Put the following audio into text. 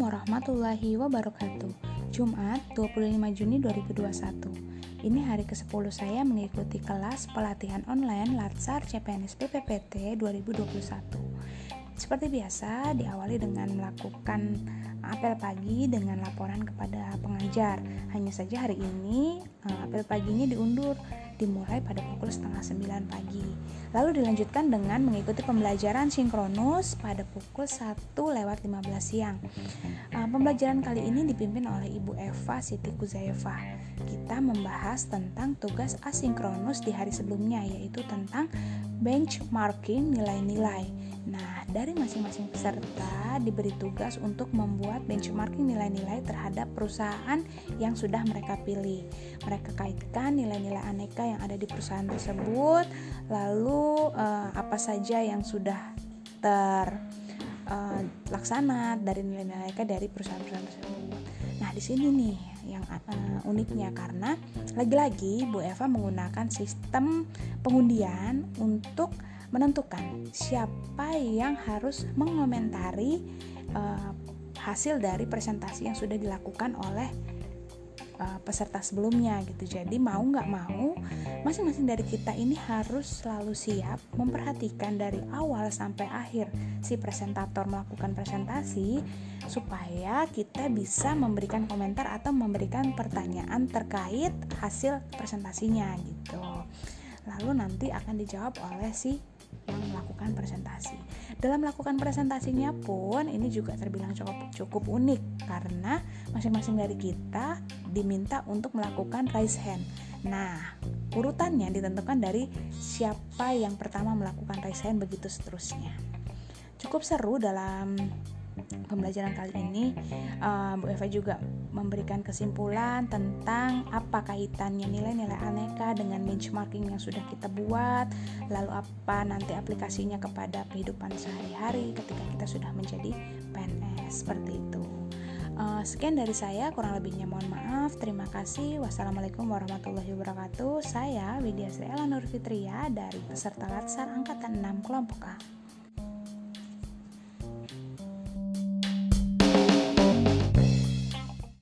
warahmatullahi wabarakatuh. Jumat 25 Juni 2021 Ini hari ke-10 saya mengikuti kelas pelatihan online Latsar CPNS PPPT 2021 Seperti biasa diawali dengan melakukan apel pagi dengan laporan kepada pengajar. Hanya saja hari ini eh, apel paginya diundur dimulai pada pukul setengah 9 pagi. Lalu dilanjutkan dengan mengikuti pembelajaran sinkronus pada pukul 1 lewat 15 siang. Uh, pembelajaran kali ini dipimpin oleh Ibu Eva Siti Kuzaeva. Kita membahas tentang tugas asinkronus di hari sebelumnya yaitu tentang benchmarking nilai-nilai. Nah, dari masing-masing peserta diberi tugas untuk membuat benchmarking nilai-nilai terhadap perusahaan yang sudah mereka pilih. Mereka kaitkan nilai-nilai aneka yang ada di perusahaan tersebut, lalu eh, apa saja yang sudah terlaksana eh, dari nilai-nilai aneka dari perusahaan-perusahaan tersebut. Nah, di sini nih yang uh, uniknya karena lagi-lagi Bu Eva menggunakan sistem pengundian untuk menentukan siapa yang harus mengomentari uh, hasil dari presentasi yang sudah dilakukan oleh uh, peserta sebelumnya gitu. Jadi mau nggak mau, masing-masing dari kita ini harus selalu siap memperhatikan dari awal sampai akhir si presentator melakukan presentasi supaya kita bisa memberikan komentar atau memberikan pertanyaan terkait hasil presentasinya gitu. Lalu nanti akan dijawab oleh si melakukan presentasi. Dalam melakukan presentasinya pun ini juga terbilang cukup cukup unik karena masing-masing dari kita diminta untuk melakukan raise hand. Nah, urutannya ditentukan dari siapa yang pertama melakukan raise hand begitu seterusnya. Cukup seru dalam pembelajaran kali ini uh, Bu Eva juga memberikan kesimpulan tentang apa kaitannya nilai-nilai aneka dengan benchmarking yang sudah kita buat lalu apa nanti aplikasinya kepada kehidupan sehari-hari ketika kita sudah menjadi PNS seperti itu. Uh, sekian dari saya kurang lebihnya mohon maaf. Terima kasih. Wassalamualaikum warahmatullahi wabarakatuh. Saya Widya Sri Elanur Fitria dari peserta Latsar Angkatan 6 kelompok A